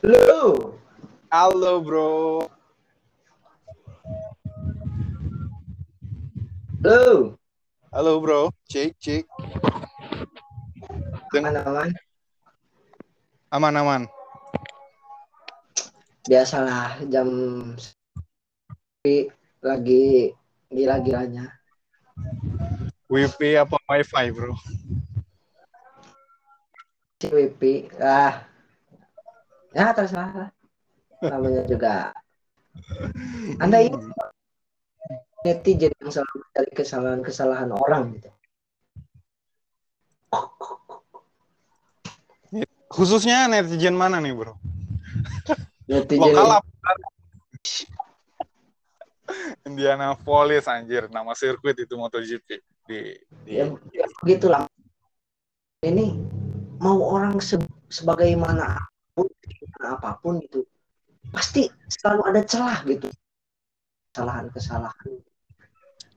Halo. Halo bro. Halo. Halo bro. Cek cek. Aman aman. Aman aman. Biasalah jam lagi gila-gilanya. WiFi apa WiFi bro? WP. Ah. Ya terserah lah. Namanya juga. Anda ini netizen yang selalu mencari kesalahan-kesalahan orang gitu. Khususnya netizen mana nih bro? Netizen Lokal apa? Indianapolis anjir nama sirkuit itu MotoGP di, di ya, ya begitulah. Ini mau orang se sebagaimana apa pun, apa pun itu pasti selalu ada celah gitu. Kesalahan-kesalahan.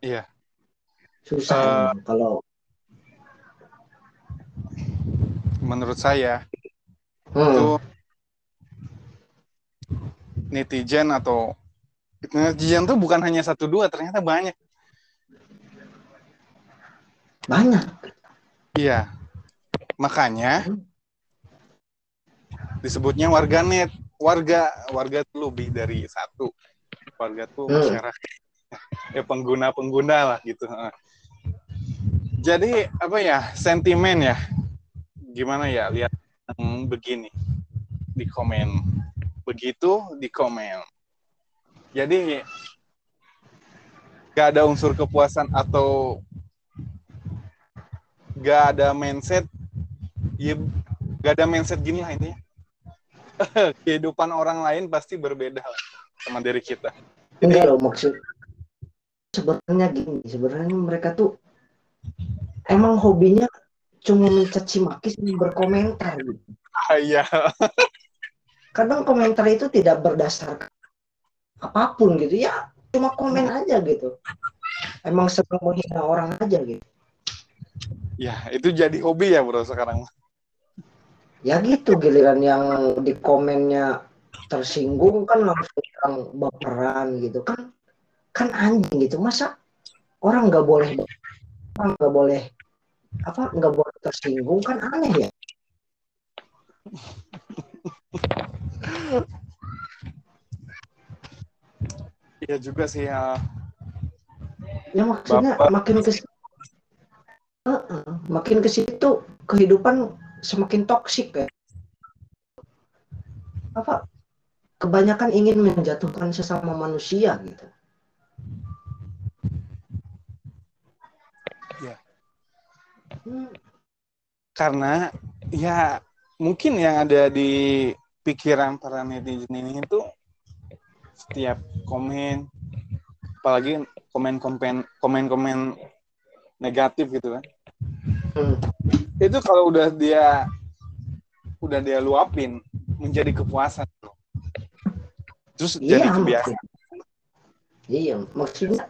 Iya. Susah Eh, kalau menurut saya hmm, itu netizen atau netizen tuh bukan hanya satu dua ternyata banyak banyak. iya makanya disebutnya warganet warga warga tuh lebih dari satu. Warga tuh Hmm. masyarakat. Ya pengguna pengguna lah gitu jadi apa ya sentimen ya? Gimana ya lihat yang begini? Di komen. Begitu di komen. Jadi gak ada unsur kepuasan atau gak ada mindset ya gak ada mindset gini lah intinya kehidupan orang lain pasti berbeda sama dari kita Enggak loh maksud sebenarnya gini, sebenarnya mereka tuh emang hobinya cuma mencaci maki sama berkomentar gitu. ah, iya Kadang komentar itu tidak berdasarkan apa pun gitu ya, cuma komen aja gitu. Emang senang menghina orang aja gitu. ya itu jadi hobi ya bro sekarang Ya gitu giliran yang di komennya tersinggung kan langsung yang baperan gitu. Kan kan anjing gitu. Masa orang nggak boleh orang nggak boleh apa nggak boleh tersinggung kan aneh ya? Iya juga sih ya. Ya maksudnya Bapak. makin ke Heeh, makin ke situ kehidupan semakin toksik ya. Apa? Kebanyakan ingin menjatuhkan sesama manusia gitu. Iya. Hmm, karena ya mungkin yang ada di pikiran para netizen ini itu setiap komen apalagi komen-komen komen-komen negatif gitu kan hmm. itu kalau udah dia udah dia luapin menjadi kepuasan terus jadi Iya, kebiasaan maksud- Iya, maksudnya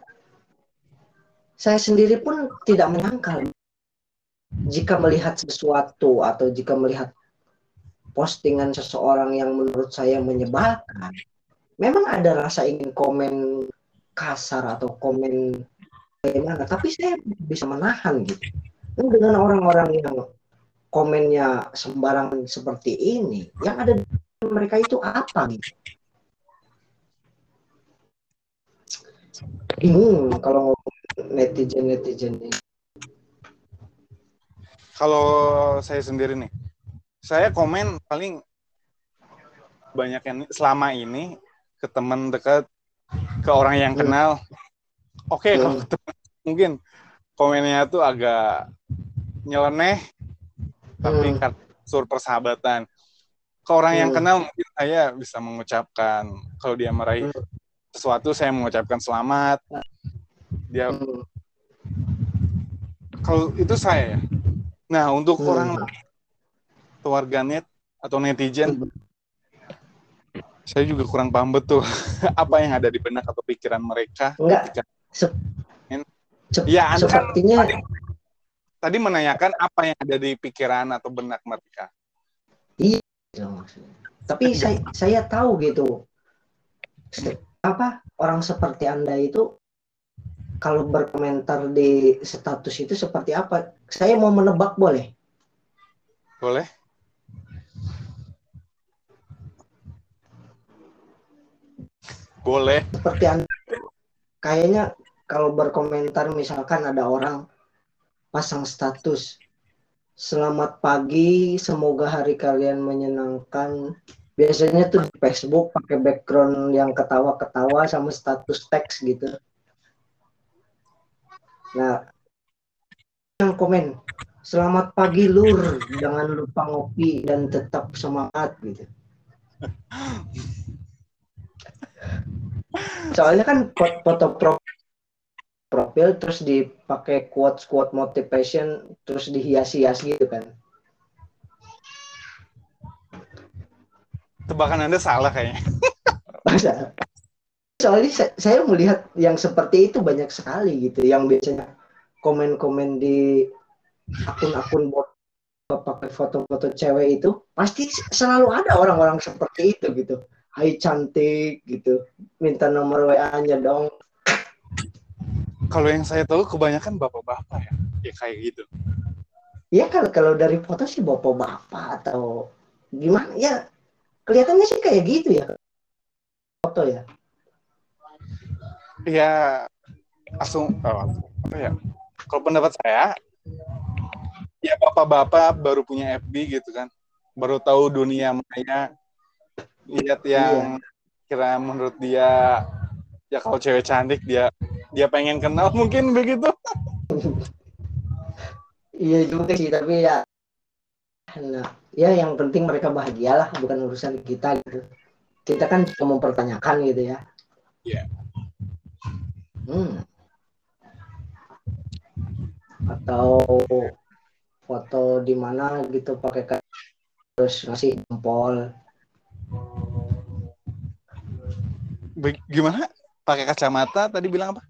saya sendiri pun tidak menyangkal jika melihat sesuatu atau jika melihat postingan seseorang yang menurut saya menyebalkan, memang ada rasa ingin komen kasar atau komen bagaimana, tapi saya bisa menahan gitu. Dan dengan orang-orang yang komennya sembarangan seperti ini, yang ada di mereka itu apa gitu? bingung kalau ngomong netizen netizen ini. kalau saya sendiri nih saya komen paling banyak yang selama ini ke teman dekat ke orang yang Hmm. kenal oke Hmm. kalau ke teman, mungkin komennya tuh agak nyeleneh tapi Hmm. unsur persahabatan ke orang yang Hmm. kenal mungkin saya bisa mengucapkan kalau dia meraih Hmm. sesuatu saya mengucapkan selamat dia Hmm. kalau itu saya ya nah untuk Hmm. orang warganet atau netizen Hmm. saya juga kurang paham betul apa yang ada di benak atau pikiran mereka Enggak. ketika Ya, Anda kan sepertinya tadi menanyakan apa yang ada di pikiran atau benak mereka. itu maksudnya. Tapi saya saya tahu gitu. Apa orang seperti Anda itu kalau berkomentar di status itu seperti apa? Saya mau menebak boleh? Boleh. Boleh. Seperti Anda kayaknya kalau berkomentar misalkan ada orang pasang status selamat pagi semoga hari kalian menyenangkan. Biasanya tuh di Facebook pakai background yang ketawa-ketawa sama status teks gitu. Nah yang komen selamat pagi lur. Jangan lupa ngopi dan tetap semangat gitu. Soalnya kan foto pro profil terus dipakai quotes quote motivation terus dihias-hias gitu kan. Tebakan anda salah kayaknya. Soalnya saya melihat yang seperti itu banyak sekali gitu yang biasanya komen-komen di akun-akun bot pakai foto-foto cewek itu pasti selalu ada orang-orang seperti itu gitu. Hai cantik gitu minta nomor WA-nya dong kalau yang saya tahu kebanyakan bapak-bapak ya ya kayak gitu. Ya kalau kalau dari foto sih bapak-bapak atau gimana? Ya kelihatannya sih kayak gitu ya. Foto ya. Ya langsung oh, apa ya? Kalau pendapat saya ya bapak-bapak baru punya FB gitu kan. Baru tahu dunia maya lihat yang iya. kira menurut dia ya kalau cewek cantik dia dia pengen kenal mungkin begitu iya juga sih tapi ya nah, ya yang penting mereka bahagia lah bukan urusan kita gitu kita kan cuma mempertanyakan gitu ya iya yeah. hmm. atau foto di mana gitu pakai terus ngasih jempol gimana? Pakai kacamata tadi bilang apa?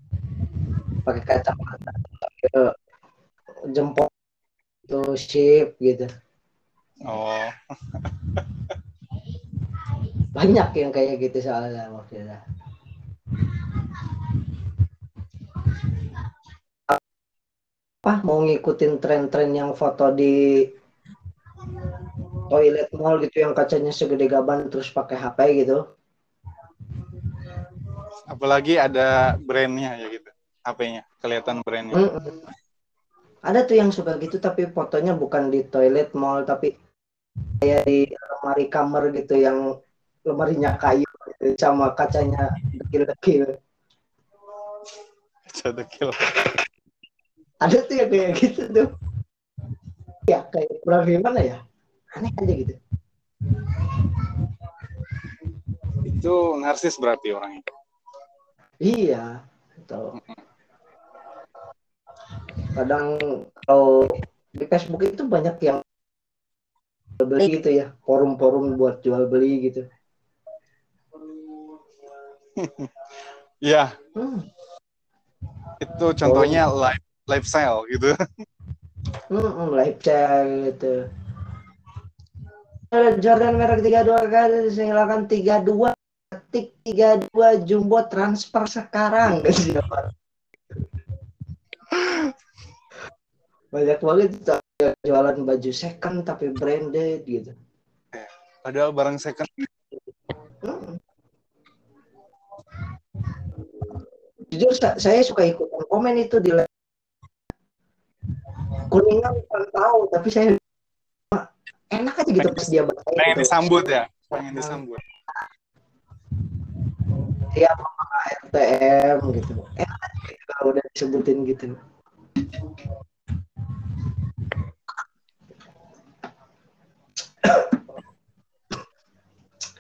Pakai kacamata. Jempol itu shape gitu. Oh. Banyak yang kayak gitu soalnya itu. Apa mau ngikutin tren-tren yang foto di toilet mall gitu yang kacanya segede gaban terus pakai HP gitu. Apalagi ada brandnya ya gitu, HP-nya kelihatan brandnya. Mm -mm. Ada tuh yang suka gitu tapi fotonya bukan di toilet mall tapi kayak di lemari kamar gitu yang lemarinya kayu gitu, sama kacanya dekil-dekil. Kaca dekil. Ada tuh yang kayak gitu tuh. Ya kayak kurang gimana ya? aneh aja gitu itu narsis berarti orangnya iya itu kadang kalau di Facebook itu banyak yang beli gitu ya forum-forum buat jual beli gitu Iya. hmm. Itu contohnya oh. live lifestyle gitu. Hmm, lifestyle gitu. Jordan merek 32 kali silakan 32 ketik 32 jumbo transfer sekarang banyak banget jualan baju second tapi branded gitu padahal barang second hmm. jujur saya suka ikut komen itu di kuningan bukan tahu tapi saya enak aja gitu pas dia baca pengen gitu. disambut ya pengen disambut Iya, RTM gitu. Enak aja gitu kalau udah disebutin gitu.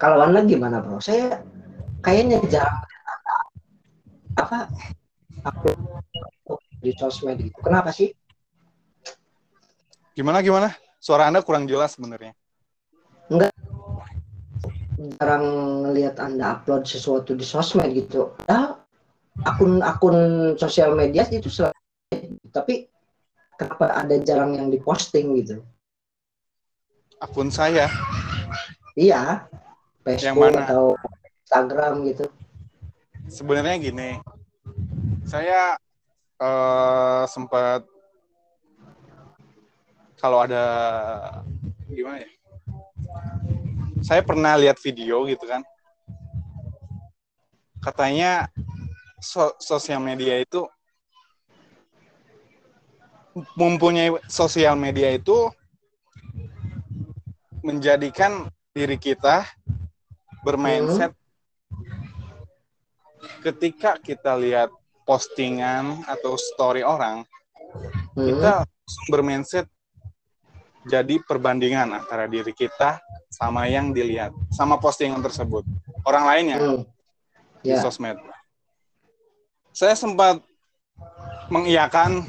Kalau Anda gimana bro? Saya kayaknya jarang apa aku di sosmed gitu. Kenapa sih? Gimana gimana? Suara Anda kurang jelas sebenarnya. Enggak. Jarang ngelihat Anda upload sesuatu di sosmed gitu. Ya, akun-akun sosial media itu selalu tapi kenapa ada jarang yang diposting gitu? Akun saya. Iya. Facebook mana? atau Instagram gitu. Sebenarnya gini saya eh, sempat kalau ada gimana ya? Saya pernah lihat video gitu kan. Katanya so- sosial media itu mempunyai sosial media itu menjadikan diri kita bermindset ketika kita lihat postingan atau story orang Hmm. kita langsung bermindset jadi perbandingan antara diri kita sama yang dilihat sama postingan tersebut orang lainnya Hmm. di ya sosmed. Saya sempat mengiyakan,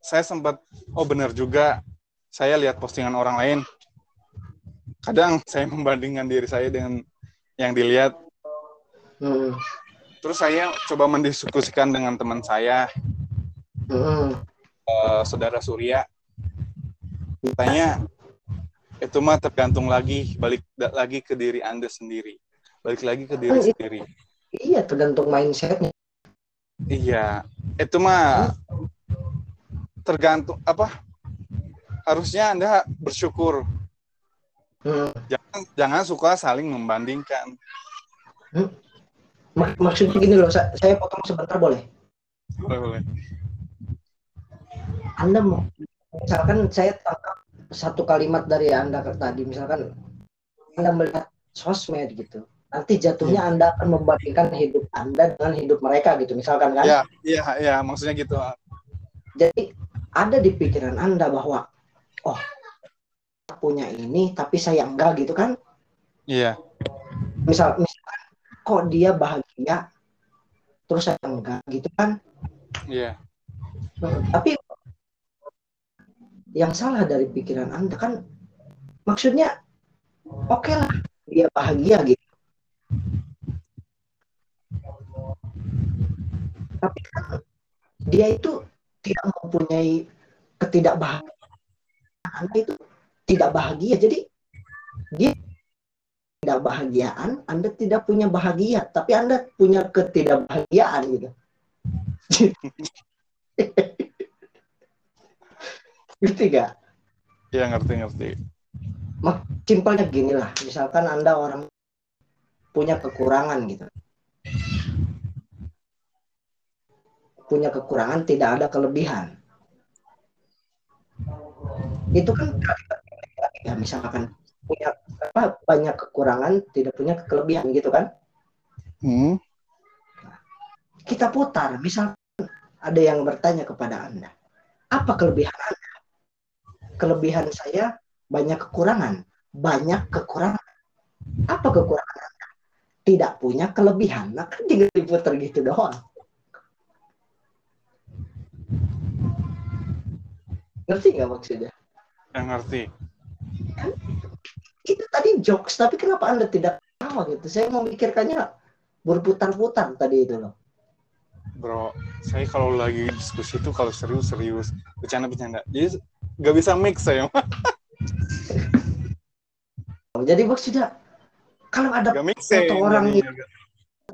saya sempat oh benar juga saya lihat postingan orang lain. Kadang saya membandingkan diri saya dengan yang dilihat. Hmm. Terus saya coba mendiskusikan dengan teman saya, Hmm. eh, saudara Surya. Tanya itu mah tergantung lagi balik lagi ke diri Anda sendiri. Balik lagi ke diri Oh, iya. sendiri. iya tergantung mindsetnya Iya, itu mah tergantung apa? Harusnya Anda bersyukur. Hmm. Jangan jangan suka saling membandingkan. Mak- maksudnya gini loh sa- saya potong sebentar boleh Boleh, boleh. Anda mau misalkan saya tangkap satu kalimat dari Anda tadi misalkan Anda melihat sosmed gitu nanti jatuhnya Iya. Anda akan membandingkan hidup Anda dengan hidup mereka gitu misalkan kan Ya, iya, iya, maksudnya gitu. jadi ada di pikiran Anda bahwa oh punya ini tapi saya enggak gitu kan? Iya, misal misalkan kok dia bahagia terus saya enggak gitu kan? Iya. tapi yang salah dari pikiran anda kan maksudnya oke lah dia bahagia gitu. Tapi kan dia itu tidak mempunyai ketidakbahagiaan. Anda itu tidak bahagia jadi dia tidak bahagiaan anda tidak punya bahagia tapi anda punya ketidakbahagiaan gitu ngerti gak? Iya, ngerti, ngerti. Simpelnya gini lah, misalkan Anda orang punya kekurangan gitu. Punya kekurangan, tidak ada kelebihan. Itu kan ya misalkan punya apa banyak kekurangan, tidak punya kelebihan gitu kan? Hmm. Kita putar, misal ada yang bertanya kepada Anda, apa kelebihan Anda? Kelebihan saya banyak kekurangan, banyak kekurangan. Apa kekurangan Anda? Tidak punya kelebihan. Nah, kan tinggal diputar gitu doang. Ngerti nggak maksudnya? Yang ngerti. Itu tadi jokes, tapi kenapa Anda tidak tahu gitu? Saya memikirkannya berputar-putar tadi itu loh. Bro, saya kalau lagi diskusi itu kalau serius serius, bercanda bercanda. Jadi nggak bisa mix saya. Jadi maksudnya kalau ada mix foto orang jadinya.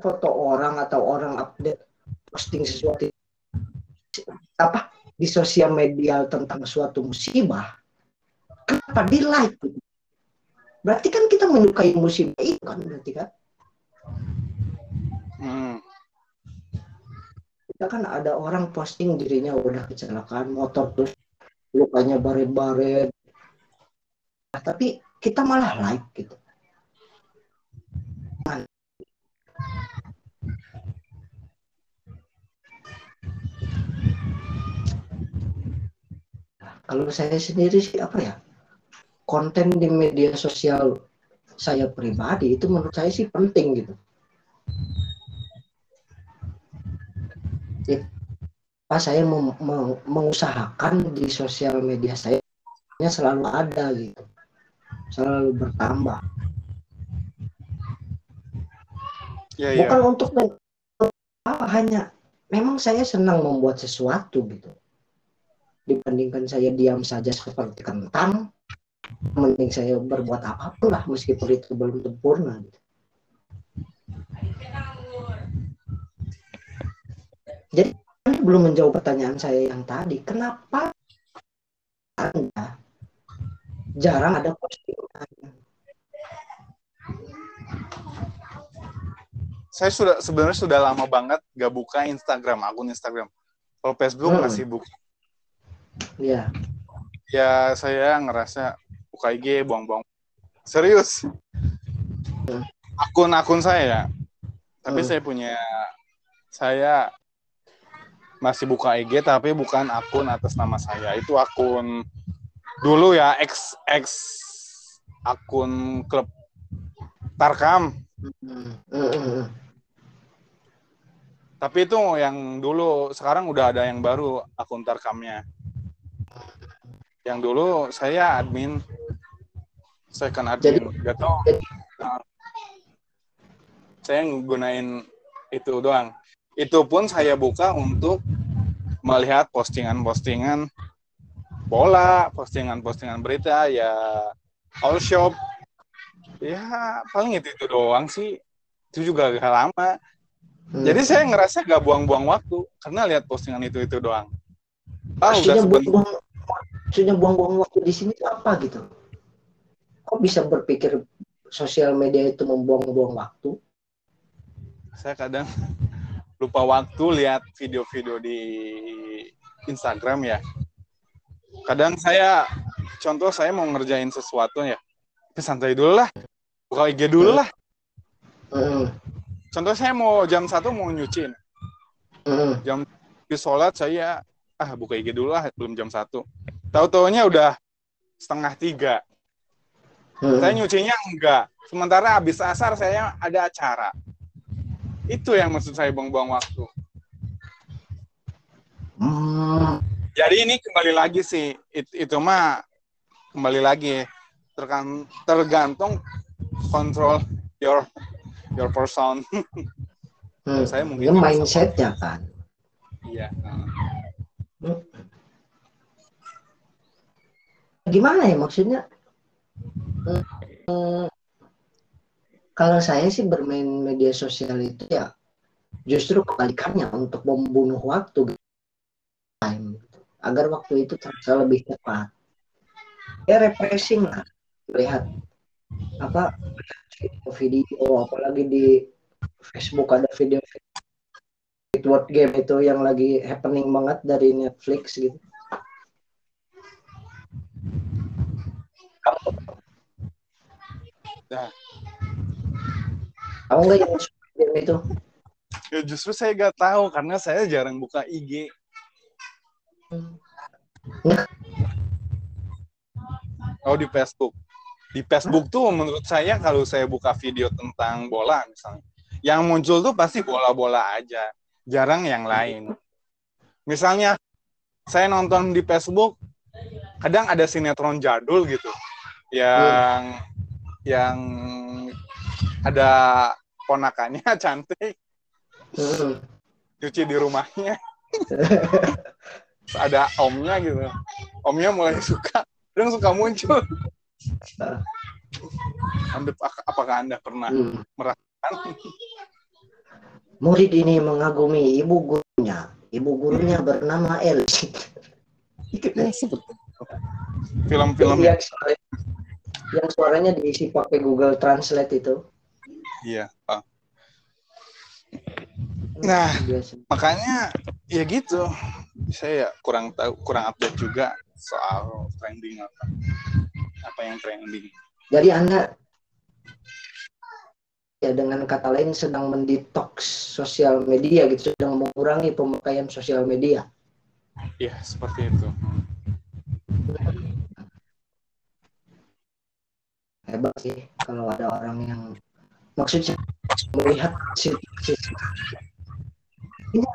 foto orang atau orang update posting sesuatu apa di sosial media tentang suatu musibah kenapa di like gitu? Berarti kan kita menyukai musibah itu kan berarti kan? Hmm. kita kan ada orang posting dirinya udah kecelakaan motor terus lukanya baret-baret. Nah, tapi kita malah like gitu. Kalau saya sendiri sih apa ya konten di media sosial saya pribadi itu menurut saya sih penting gitu. Ya, apa saya mengusahakan di sosial media saya selalu ada gitu. Selalu bertambah. Iya, iya. bukan untuk apa hanya memang saya senang membuat sesuatu gitu. Dibandingkan saya diam saja seperti kentang mending saya berbuat apa pun lah meskipun itu belum sempurna gitu. Jadi belum menjawab pertanyaan saya yang tadi, kenapa Anda jarang ada postingan? Saya sudah sebenarnya sudah lama banget gak buka Instagram, akun Instagram. Kalau Facebook hmm. masih buka. Iya. Yeah Ya saya ngerasa buka IG buang-buang. Serius. Akun-akun saya. Tapi Hmm. saya punya saya masih buka IG tapi bukan akun atas nama saya. Itu akun dulu ya X X akun klub Tarkam. Tapi itu yang dulu, sekarang udah ada yang baru akun Tarkamnya. Yang dulu saya admin, saya kan admin, gak tau. jadi- Nah, saya gunain itu doang. Itu pun saya buka untuk melihat postingan-postingan bola, postingan-postingan berita, ya all shop. Ya paling itu, itu doang sih. Itu juga gak lama. Hmm. Jadi saya ngerasa gak buang-buang waktu karena lihat postingan itu itu doang. Ah, udah maksudnya sebentar. Maksudnya buang-buang waktu di sini itu apa gitu? Kok bisa berpikir sosial media itu membuang-buang waktu? Saya kadang lupa waktu lihat video-video di Instagram ya. Kadang saya contoh saya mau ngerjain sesuatu ya. Tapi santai dulu lah. Buka IG dulu lah. Hmm, Contoh saya mau jam satu mau nyuci. hmm, Di sholat saya ah buka IG dulu lah belum jam satu. Tahu-taunya udah setengah tiga. hmm. Saya nyucinya enggak. Sementara habis asar saya ada acara. Itu yang maksud saya buang-buang waktu. Hmm, Jadi ini kembali lagi sih, it- itu mah kembali lagi tergan- tergantung kontrol your your person. hmm. Saya mungkin mindsetnya kan. Iya. Gimana ya maksudnya? Hmm, kalau saya sih bermain media sosial itu ya justru kebalikannya untuk membunuh waktu time agar waktu itu terasa lebih cepat. Ya refreshing lah lihat apa video apalagi di Facebook ada video Word game itu yang lagi happening banget dari Netflix gitu. Kamu Nah, tahu nggak yang game itu? ya justru saya gak tahu karena saya jarang buka IG. Oh di Facebook. Di Facebook tuh menurut saya kalau saya buka video tentang bola misalnya, yang muncul tuh pasti bola-bola aja, jarang yang lain. Misalnya saya nonton di Facebook, kadang ada sinetron jadul gitu, yang yang ada ponakannya cantik, Hmm. cuci di rumahnya, ada omnya gitu, omnya mulai suka, kadang suka muncul. Anda, apakah anda pernah Hmm. merasakan? Murid ini mengagumi ibu gurunya. Ibu gurunya bernama Elsie. Film-film yang, suara- yang suaranya diisi pakai Google Translate itu. Iya. ah. Nah, Biasa. makanya ya gitu. Saya ya kurang tahu, kurang update juga soal trending apa. Apa yang trending. Jadi Anda ya dengan kata lain sedang mendetox sosial media gitu, sedang mengurangi pemakaian sosial media. Iya, seperti itu. Hebat sih kalau ada orang yang maksudnya melihat situasi ini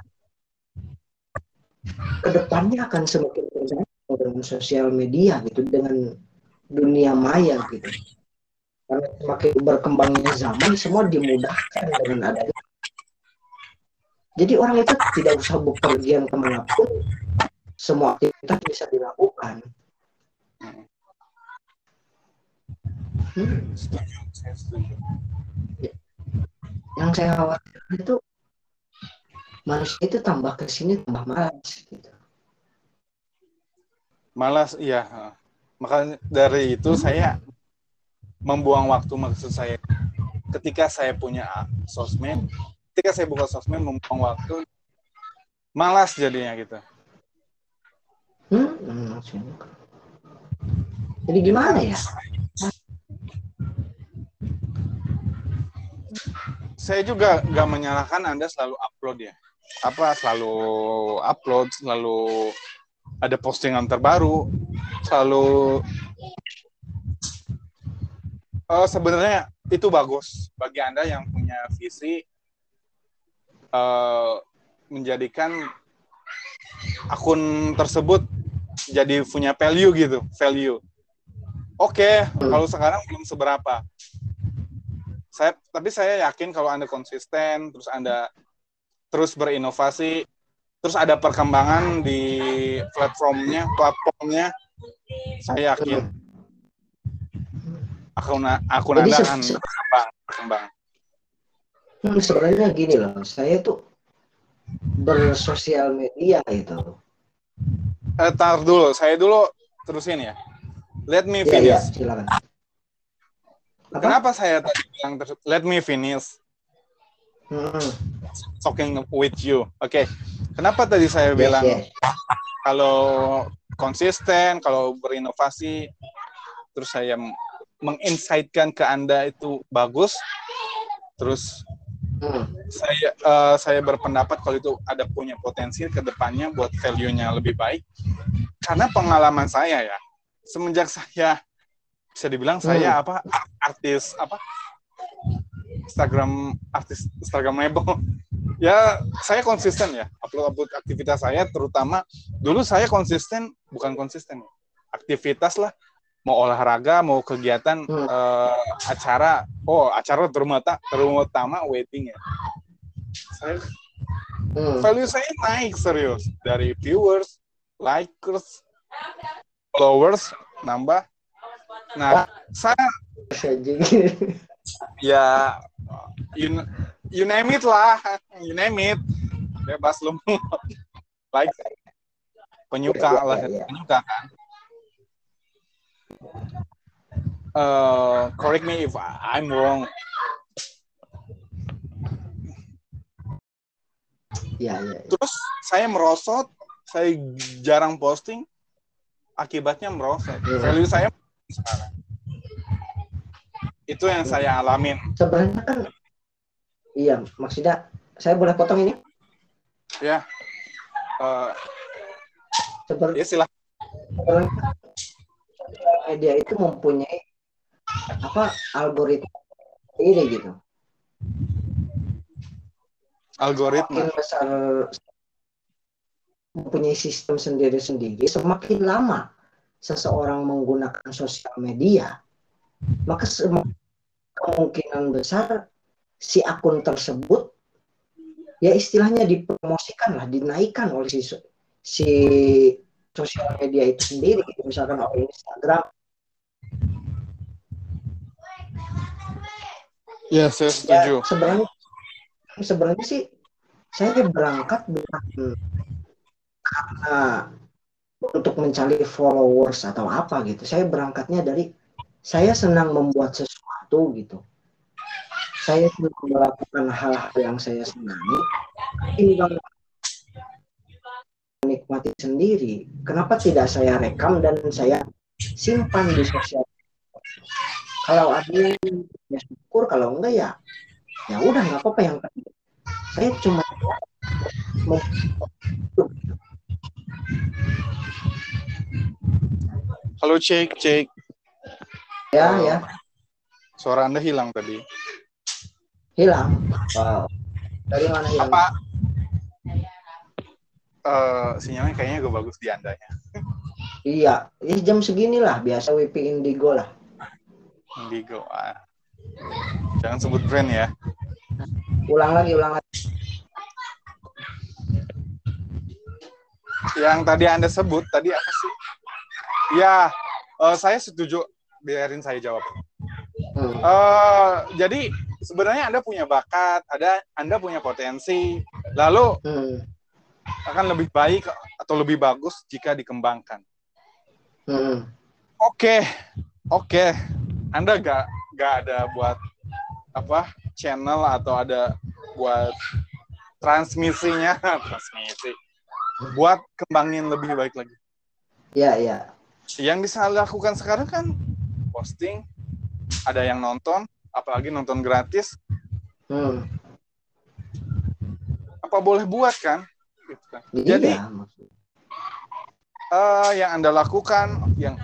ke depannya akan semakin tergantung dengan sosial media gitu dengan dunia maya gitu. Karena semakin berkembangnya zaman semua dimudahkan dengan adanya. Jadi orang itu tidak usah bepergian ke mana pun semua aktivitas bisa dilakukan Hmm. Yang saya khawatir itu manusia itu tambah ke sini tambah malas gitu. Malas, iya. Makanya dari itu saya membuang waktu maksud saya ketika saya punya sosmed, ketika saya buka sosmed membuang waktu malas jadinya gitu. Hmm, hmm, jadi gimana ya? Saya juga nggak menyalahkan Anda selalu upload ya. Apa selalu upload, selalu ada postingan terbaru, selalu uh, sebenarnya itu bagus bagi Anda yang punya visi uh, menjadikan akun tersebut jadi punya value gitu, value. Oke, okay, kalau sekarang belum seberapa. Saya tapi saya yakin kalau Anda konsisten, terus Anda terus berinovasi, terus ada perkembangan di platformnya, platformnya, saya yakin akun akun Anda akan berkembang, berkembang. Hmm, sebenarnya gini loh, saya tuh bersosial media itu. Eh, tar dulu, saya dulu terusin ya. Let me iya, finish. Ya, ya, silakan. Apa? Kenapa saya tadi bilang let me finish? Hmm. Talking with you. Oke. Okay. Kenapa tadi saya yes, bilang yes. kalau konsisten, kalau berinovasi, terus saya menginsightkan ke Anda itu bagus, terus hmm. saya uh, saya berpendapat kalau itu ada punya potensi ke depannya buat value-nya lebih baik. Karena pengalaman saya ya, semenjak saya bisa dibilang hmm. saya apa artis apa Instagram artis Instagram Instagramable ya saya konsisten ya upload upload aktivitas saya terutama dulu saya konsisten bukan konsisten aktivitas lah mau olahraga mau kegiatan hmm. uh, acara oh acara terutama terutama wedding ya saya hmm. value saya naik serius dari viewers likers followers nambah. Nah, saya ya you, you name it lah, you name it. Bebas lu like penyuka ya, lah, ya, penyuka kan. Uh, correct me if I'm wrong. Ya, ya, ya. Terus saya merosot, saya jarang posting, akibatnya merosot. Yeah. Value saya sekarang. Itu yang saya alamin. Sebenarnya kan iya, maksudnya saya boleh potong ini? Ya. Uh, Seperti, ya silahkan. Media itu mempunyai apa algoritma ini gitu. Algoritma. Semakin besar mempunyai sistem sendiri-sendiri, semakin lama seseorang menggunakan sosial media, maka kemungkinan besar si akun tersebut ya istilahnya dipromosikan lah, dinaikkan oleh si, si sosial media itu sendiri, misalkan oleh Instagram. Ya, saya setuju. Ya, sebenarnya sebenarnya sih saya berangkat dengan karena untuk mencari followers atau apa gitu. Saya berangkatnya dari saya senang membuat sesuatu gitu. Saya senang melakukan hal-hal yang saya senangi. Tinggal menikmati sendiri. Kenapa tidak saya rekam dan saya simpan di sosial kalau ada yang ya syukur kalau enggak ya ya udah nggak apa-apa yang saya cuma Halo cek cek. Ya ya. Suara anda hilang tadi. Hilang. Wow. Dari mana hilang? Apa? Uh, sinyalnya kayaknya gue bagus di andanya. iya, ini jam segini lah biasa WP Indigo lah. Indigo. Ah. Jangan sebut brand ya. Ulang lagi, ulang lagi. Yang tadi Anda sebut tadi apa sih? Ya, uh, saya setuju. Biarin saya jawab. Uh, jadi sebenarnya Anda punya bakat, ada Anda punya potensi, Lalu hmm, akan lebih baik atau lebih bagus jika dikembangkan. hmm. Oke, oke. Anda gak gak ada buat apa channel atau ada buat transmisinya, transmisi, buat kembangin lebih baik lagi. Ya, ya. Yang bisa lakukan sekarang kan posting, ada yang nonton, apalagi nonton gratis, Hmm. apa boleh buat kan? Gitu kan. Iya, Jadi maksud- eh, yang anda lakukan, yang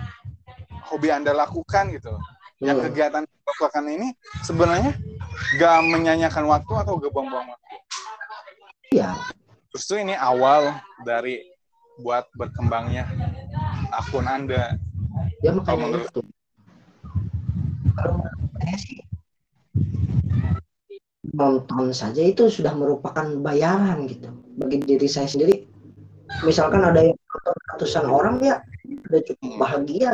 hobi anda lakukan gitu, yang Hmm. kegiatan yang Anda lakukan ini sebenarnya gak menyanyikan waktu atau gak buang-buang waktu. Iya, Justru ini awal dari buat berkembangnya akun Anda. ya Kalau makanya menurut- itu. Kalau menurut saya sih nonton saja itu sudah merupakan bayaran gitu bagi diri saya sendiri. Misalkan ada yang nonton ratusan orang ya udah cukup bahagia.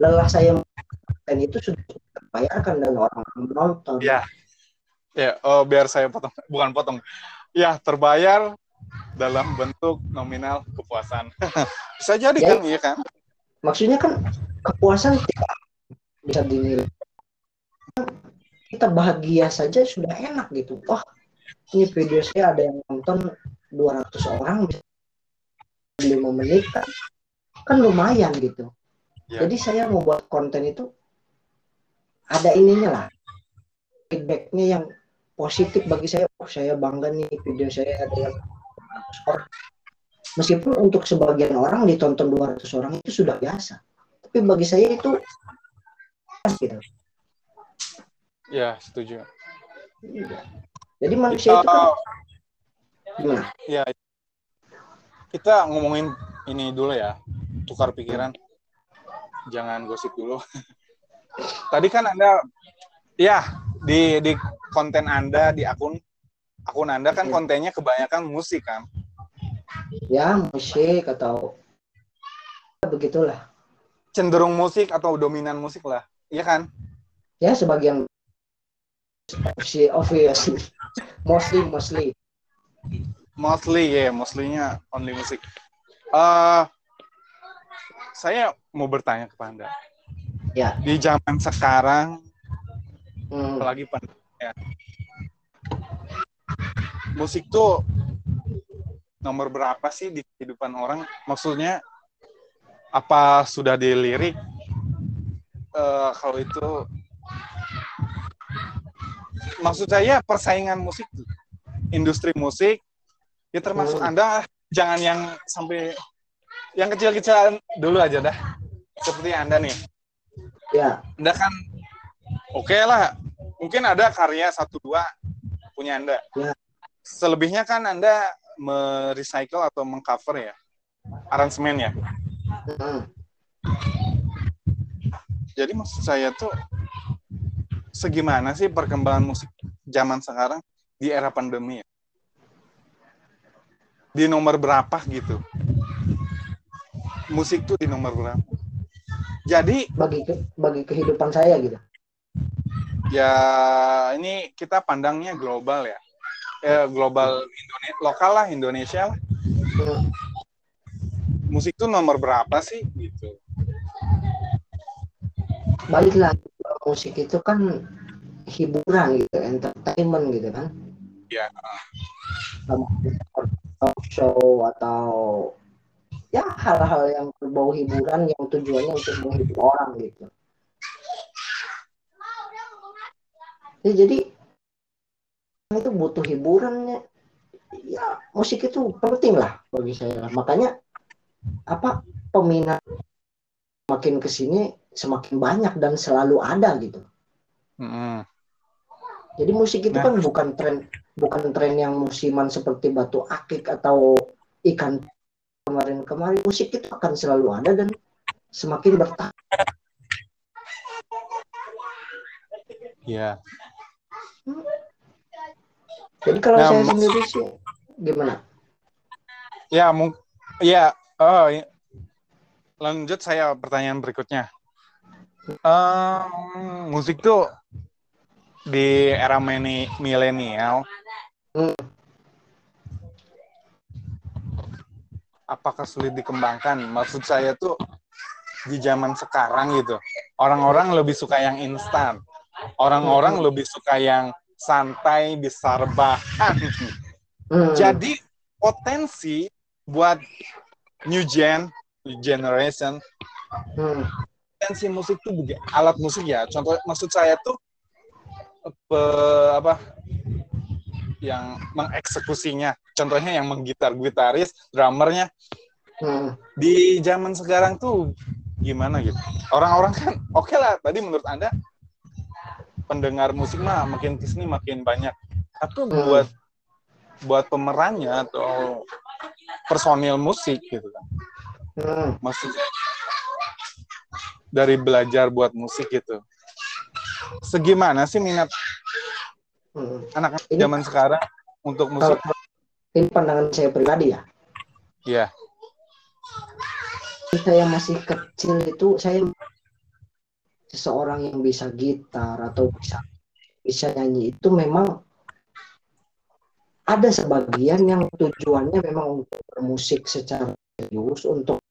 Lelah saya dan itu sudah terbayarkan dan orang menonton. Ya. Ya, oh, biar saya potong, bukan potong. Ya, terbayar dalam bentuk nominal kepuasan. Bisa jadi Ya. kan, iya kan? Maksudnya kan kepuasan tidak bisa dinilai. Kita bahagia saja sudah enak gitu. Wah, ini video saya ada yang nonton 200 orang bisa 5 menit kan, kan lumayan gitu. Ya. Jadi saya membuat konten itu ada ininya lah. Feedbacknya yang positif bagi saya. Oh, saya bangga nih video saya ada yang 200 orang. Meskipun untuk sebagian orang ditonton 200 orang itu sudah biasa. Tapi bagi saya itu gitu. Ya, setuju. Iya. Jadi manusia itu kan gimana? ya, kita ngomongin ini dulu ya, tukar pikiran. Jangan gosip dulu. Tadi kan Anda, ya, di, di konten Anda, di akun akun Anda kan Iya. kontennya kebanyakan musik kan? Ya musik atau begitulah. Cenderung musik atau dominan musik lah, iya kan? Ya sebagian si obviously mostly mostly Mostly ya, mostly-nya only musik. Eh, saya mau bertanya kepada Anda. Ya. Di zaman sekarang, hmm, apalagi pandemi ya, musik tuh nomor berapa sih di kehidupan orang? Maksudnya apa sudah dilirik? Eh, kalau itu maksud saya persaingan musik, industri musik, ya termasuk Hmm. Anda jangan yang sampai yang kecil-kecilan dulu aja dah. Seperti Anda nih. ya Anda kan oke lah, mungkin ada karya satu dua punya Anda. Ya. Selebihnya kan Anda merecycle atau mengcover ya, aransemen ya. hmm, Jadi maksud saya tuh segimana sih perkembangan musik zaman sekarang di era pandemi ya? Di nomor berapa gitu? Musik tuh di nomor berapa? Jadi bagi ke- bagi kehidupan saya gitu. Ya ini kita pandangnya global ya eh, global Indonesia lokal lah Indonesia lah musik tuh nomor berapa sih gitu balik lagi musik itu kan hiburan gitu, entertainment gitu kan. ya talk show atau ya hal-hal yang berbau hiburan yang tujuannya untuk menghibur orang gitu. Ya, jadi itu butuh hiburannya. Ya musik itu penting lah bagi saya. Makanya apa peminat makin ke sini semakin banyak dan selalu ada gitu. Mm-mm. Jadi musik itu Nah. kan bukan tren bukan tren yang musiman seperti batu akik atau ikan kemarin-kemarin. Musik itu akan selalu ada dan semakin bertahan. ya Jadi kalau Nah, saya sendiri sih gimana? ya mung ya oh i- lanjut saya pertanyaan berikutnya Em, musik tuh di era milenial Hmm. apakah sulit dikembangkan? Maksud saya tuh di zaman sekarang gitu, orang-orang lebih suka yang instan. Orang-orang Hmm. lebih suka yang santai, bisa rebahan. Hmm. Jadi potensi buat new gen, new generation, Hmm. potensi musik tuh begi- alat musik ya. Contoh maksud saya tuh pe- apa yang mengeksekusinya. Contohnya yang menggitar gitaris, drummernya Hmm. di zaman sekarang tuh gimana gitu. Orang-orang kan oke lah tadi menurut Anda pendengar musik mah makin ke sini makin banyak. Tapi Hmm. buat buat pemerannya atau personil musik gitu kan. Hmm. Maksudnya dari belajar buat musik gitu. Segimana sih minat Hmm. anak-anak Ini- zaman sekarang untuk musik? Kalau ini pandangan saya pribadi ya. Ya, Saya masih kecil itu saya seseorang yang bisa gitar atau bisa bisa nyanyi itu memang ada sebagian yang tujuannya memang untuk bermusik secara serius untuk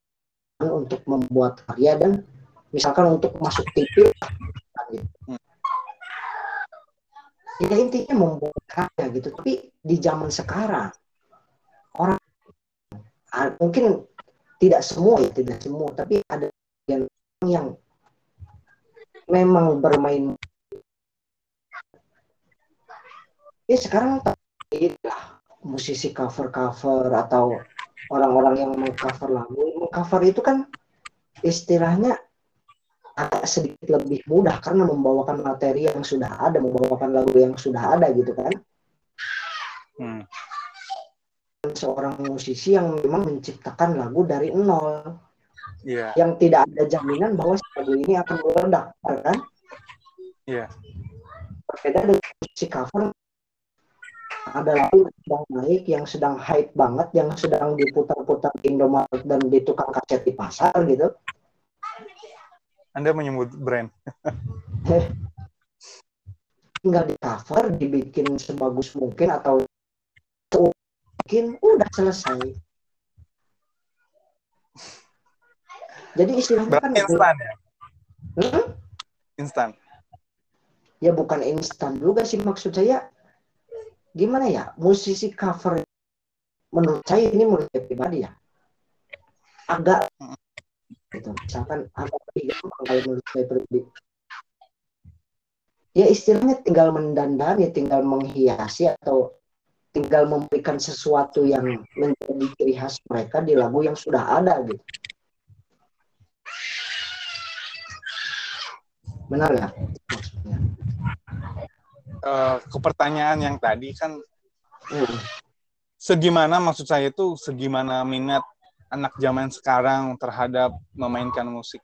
untuk membuat karya dan misalkan untuk masuk TV gitu. Ya intinya membuat karya gitu. Tapi di zaman sekarang orang ah, mungkin tidak semua ya tidak semua tapi ada yang yang memang bermain. Ya sekarang lah musisi cover cover atau orang-orang yang mengcover lagu. Mengcover itu kan istilahnya agak sedikit lebih mudah karena membawakan materi yang sudah ada membawakan lagu yang sudah ada gitu kan. Hmm. seorang musisi yang memang menciptakan lagu dari nol. Iya, yang tidak ada jaminan bahwa lagu ini akan meledak, ya kan? Iya. Berbeda dengan musik cover, ada lagu yang sedang naik, yang sedang hype banget, yang sedang diputar-putar di Indomaret dan di tukang kaset di pasar gitu. Anda menyebut brand. Tinggal di cover, dibikin sebagus mungkin atau mungkin udah selesai. Jadi istilahnya kan instan ya? Hmm? Instan. ya bukan instan juga sih maksud saya. Gimana ya? Musisi cover menurut saya ini menurut saya pribadi ya. Agak gitu. Misalkan agak gampang kalau menurut saya pribadi. Ya istilahnya tinggal mendandani tinggal menghiasi atau tinggal memberikan sesuatu yang menjadi ciri khas mereka di lagu yang sudah ada gitu benar ya maksudnya Eh, ke pertanyaan yang tadi kan Hmm. segimana maksud saya itu segimana minat anak zaman sekarang terhadap memainkan musik.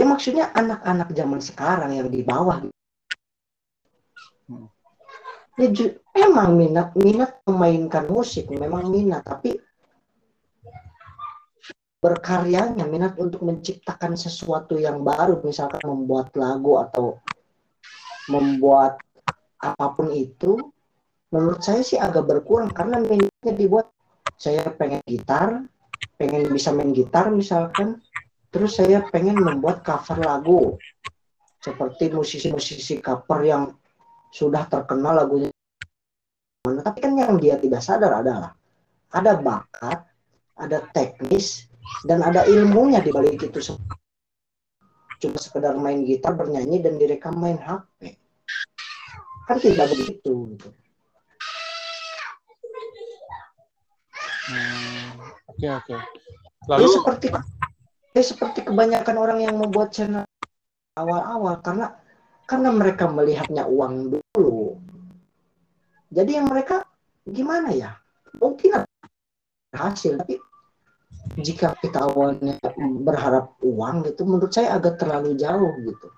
Ya maksudnya anak-anak zaman sekarang yang di bawah. Hmm. Ya ju- memang minat minat memainkan musik memang minat tapi berkaryanya minat untuk menciptakan sesuatu yang baru misalkan membuat lagu atau membuat apa pun itu menurut saya sih agak berkurang karena minatnya dibuat saya pengen gitar pengen bisa main gitar misalkan terus saya pengen membuat cover lagu seperti musisi-musisi cover yang sudah terkenal lagunya. Tapi kan yang dia tidak sadar adalah ada bakat ada teknis dan ada ilmunya di balik itu cuma sekedar main gitar bernyanyi dan direkam main HP kan tidak begitu gitu. Hmm, Oke oke. Ya Lalu seperti ya seperti kebanyakan orang yang membuat channel awal-awal karena karena mereka melihatnya uang dulu. Jadi yang mereka gimana ya? Mungkin hasil tapi jika kita awalnya berharap uang gitu menurut saya agak terlalu jauh gitu.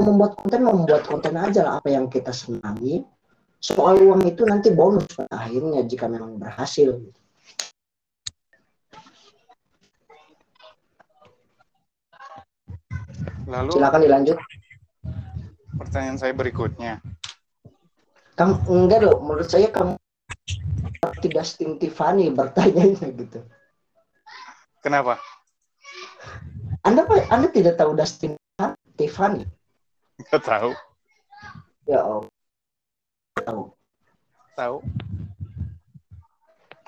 Membuat konten membuat konten aja lah apa yang kita senangi. Soal uang itu nanti bonus pada akhirnya jika memang berhasil. lalu Silakan dilanjut. pertanyaan saya berikutnya. Kamu enggak loh, menurut saya kamu tidak Dustin Tiffany bertanya gitu. Kenapa? Anda Anda tidak tahu Dustin Tiffany? Gak tahu. Ya oh. Tahu. Tahu.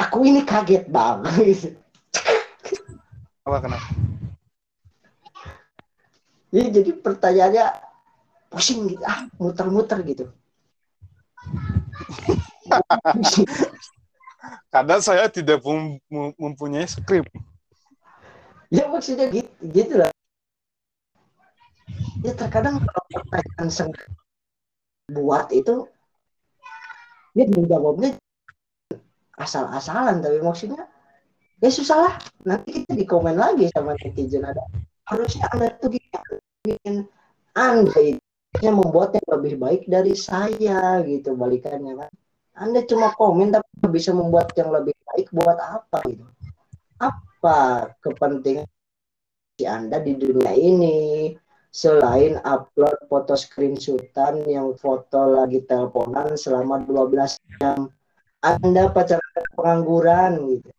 Aku ini kaget banget. Apa kenapa? Ya, jadi pertanyaannya pusing gitu, ah muter-muter gitu. Kadang saya tidak mempunyai skrip. Ya maksudnya gitu, gitu lah. Ya terkadang kalau pertanyaan seng buat itu dia menjawabnya asal-asalan tapi maksudnya ya susah lah. Nanti kita di komen lagi sama netizen ada. Harusnya anda tuh bikin anda itu membuat yang lebih baik dari saya gitu balikannya kan. Anda cuma komen tapi bisa membuat yang lebih baik buat apa gitu apa kepentingan si anda di dunia ini selain upload foto screenshotan yang foto lagi teleponan selama 12 jam anda pacaran pengangguran gitu.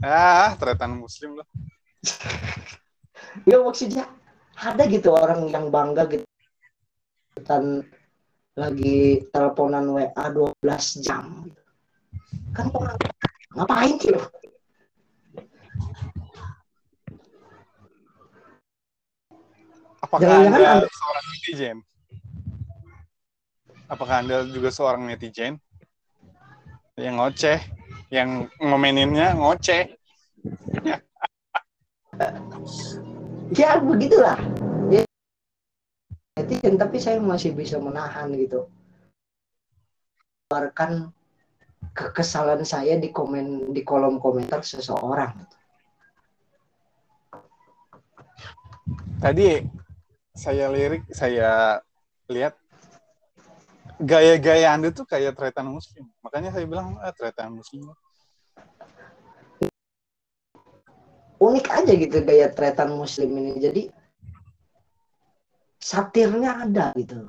Ah, tretan muslim loh. ya maksudnya ada gitu orang yang bangga gitu dan lagi teleponan WA 12 jam. Kan orang ngapain sih Apakah Jangan Anda, anda seorang netizen? apakah Anda juga seorang netizen yang ngoceh, yang ngomeninnya ngoceh? ya begitulah. Ya, netizen tapi saya masih bisa menahan gitu. Keluarkan kekesalan saya di komen di kolom komentar seseorang. Tadi saya lirik, saya lihat gaya-gaya Anda tuh kayak tretan muslim. Makanya saya bilang ah, tretan muslim. Unik aja gitu gaya tretan muslim ini. Jadi satirnya ada gitu.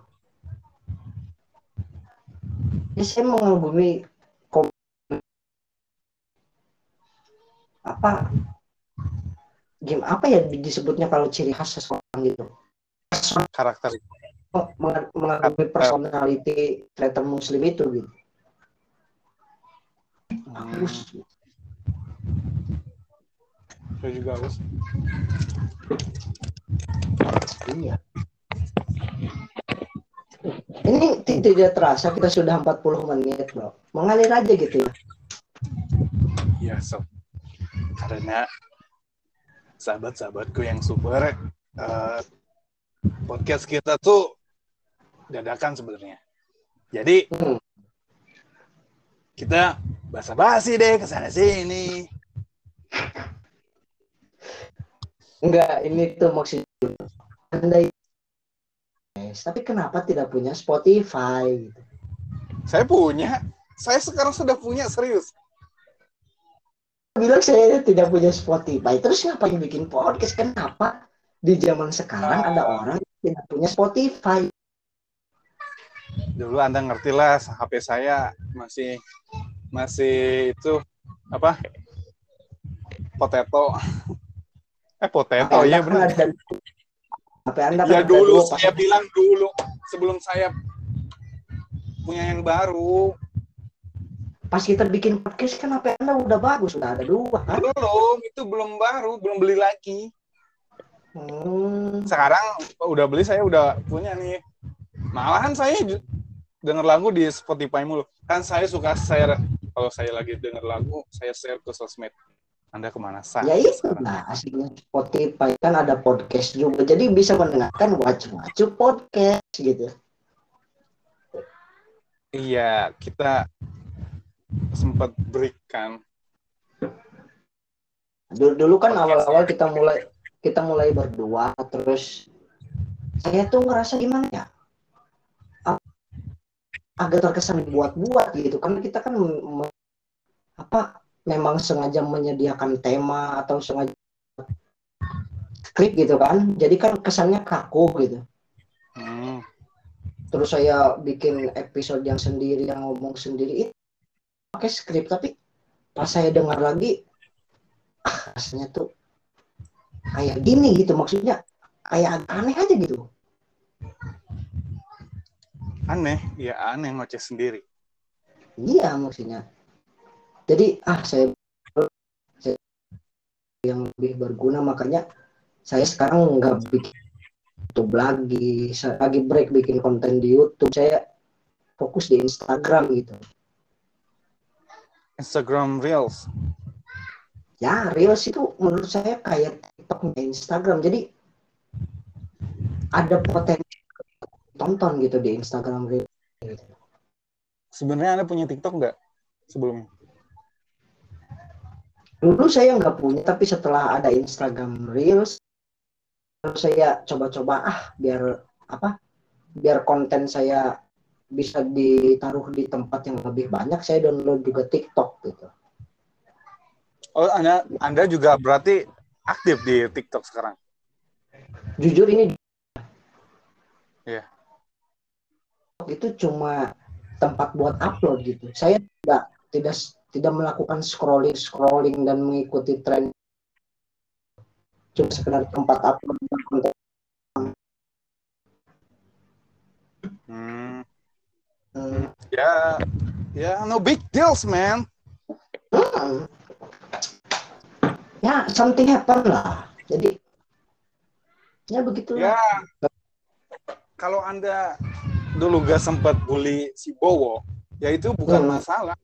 Ya, saya mengagumi apa game apa ya disebutnya kalau ciri khas seseorang gitu karakter mengagumi personality tretan muslim itu gitu. Bagus. Saya juga harus. Iya. Ini tidak terasa kita sudah 40 menit, Bro. Mengalir aja gitu ya. Iya, sob. Karena sahabat-sahabatku yang super uh, podcast kita tuh dadakan sebenarnya. Jadi hmm. kita basa-basi deh ke sana sini. Enggak, ini tuh maksudnya Anda tapi kenapa tidak punya Spotify? Saya punya. Saya sekarang sudah punya serius. Bilang saya tidak punya Spotify. Terus ngapain bikin podcast? Kenapa di zaman sekarang ada orang yang tidak punya Spotify? dulu anda ngerti lah HP saya masih masih itu apa potato eh potato ya benar HP anda ya dulu saya bilang dulu sebelum saya punya yang baru pas kita bikin podcast kan HP anda udah bagus sudah ada dua kan belum itu belum baru belum beli lagi hmm. sekarang udah beli saya udah punya nih malahan saya denger lagu di Spotify mulu. Kan saya suka share kalau saya lagi denger lagu, saya share ke sosmed. Anda ke mana saja? Ya itu nah asiknya Spotify kan ada podcast juga, jadi bisa mendengarkan wacu-wacu podcast gitu. Iya, kita sempat berikan. Dulu, dulu kan awal-awal kita mulai kita mulai berdua, terus saya tuh ngerasa gimana ya? agak terkesan buat-buat gitu karena kita kan apa memang sengaja menyediakan tema atau sengaja skrip gitu kan jadi kan kesannya kaku gitu hmm. terus saya bikin episode yang sendiri yang ngomong sendiri itu pakai skrip tapi pas saya dengar lagi ah, rasanya tuh kayak gini gitu. Maksudnya kayak aneh aja gitu. Aneh, ya aneh ngoceh sendiri. iya maksudnya. Jadi ah saya, saya yang lebih berguna makanya saya sekarang nggak bikin YouTube lagi. Saya lagi break bikin konten di YouTube. Saya fokus di Instagram gitu Instagram Reels. ya Reels itu menurut saya kayak TikTok Instagram jadi ada potensi tonton gitu di Instagram Reels gitu. Sebenarnya Anda punya TikTok nggak sebelumnya? dulu saya nggak punya tapi setelah ada Instagram Reels saya coba-coba ah biar apa biar konten saya bisa ditaruh di tempat yang lebih banyak saya download juga TikTok gitu Oh, Anda Anda juga berarti aktif di TikTok sekarang. jujur ini Iya. itu cuma tempat buat upload gitu saya tidak tidak tidak melakukan scrolling scrolling dan mengikuti tren cuma sekedar tempat upload konten Hmm, Ya, ya no big deals, man. Hmm. ya something happen lah jadi ya begitu Ya, kalau Anda dulu gak sempat bully si Bowo, ya itu bukan Hmm. masalah.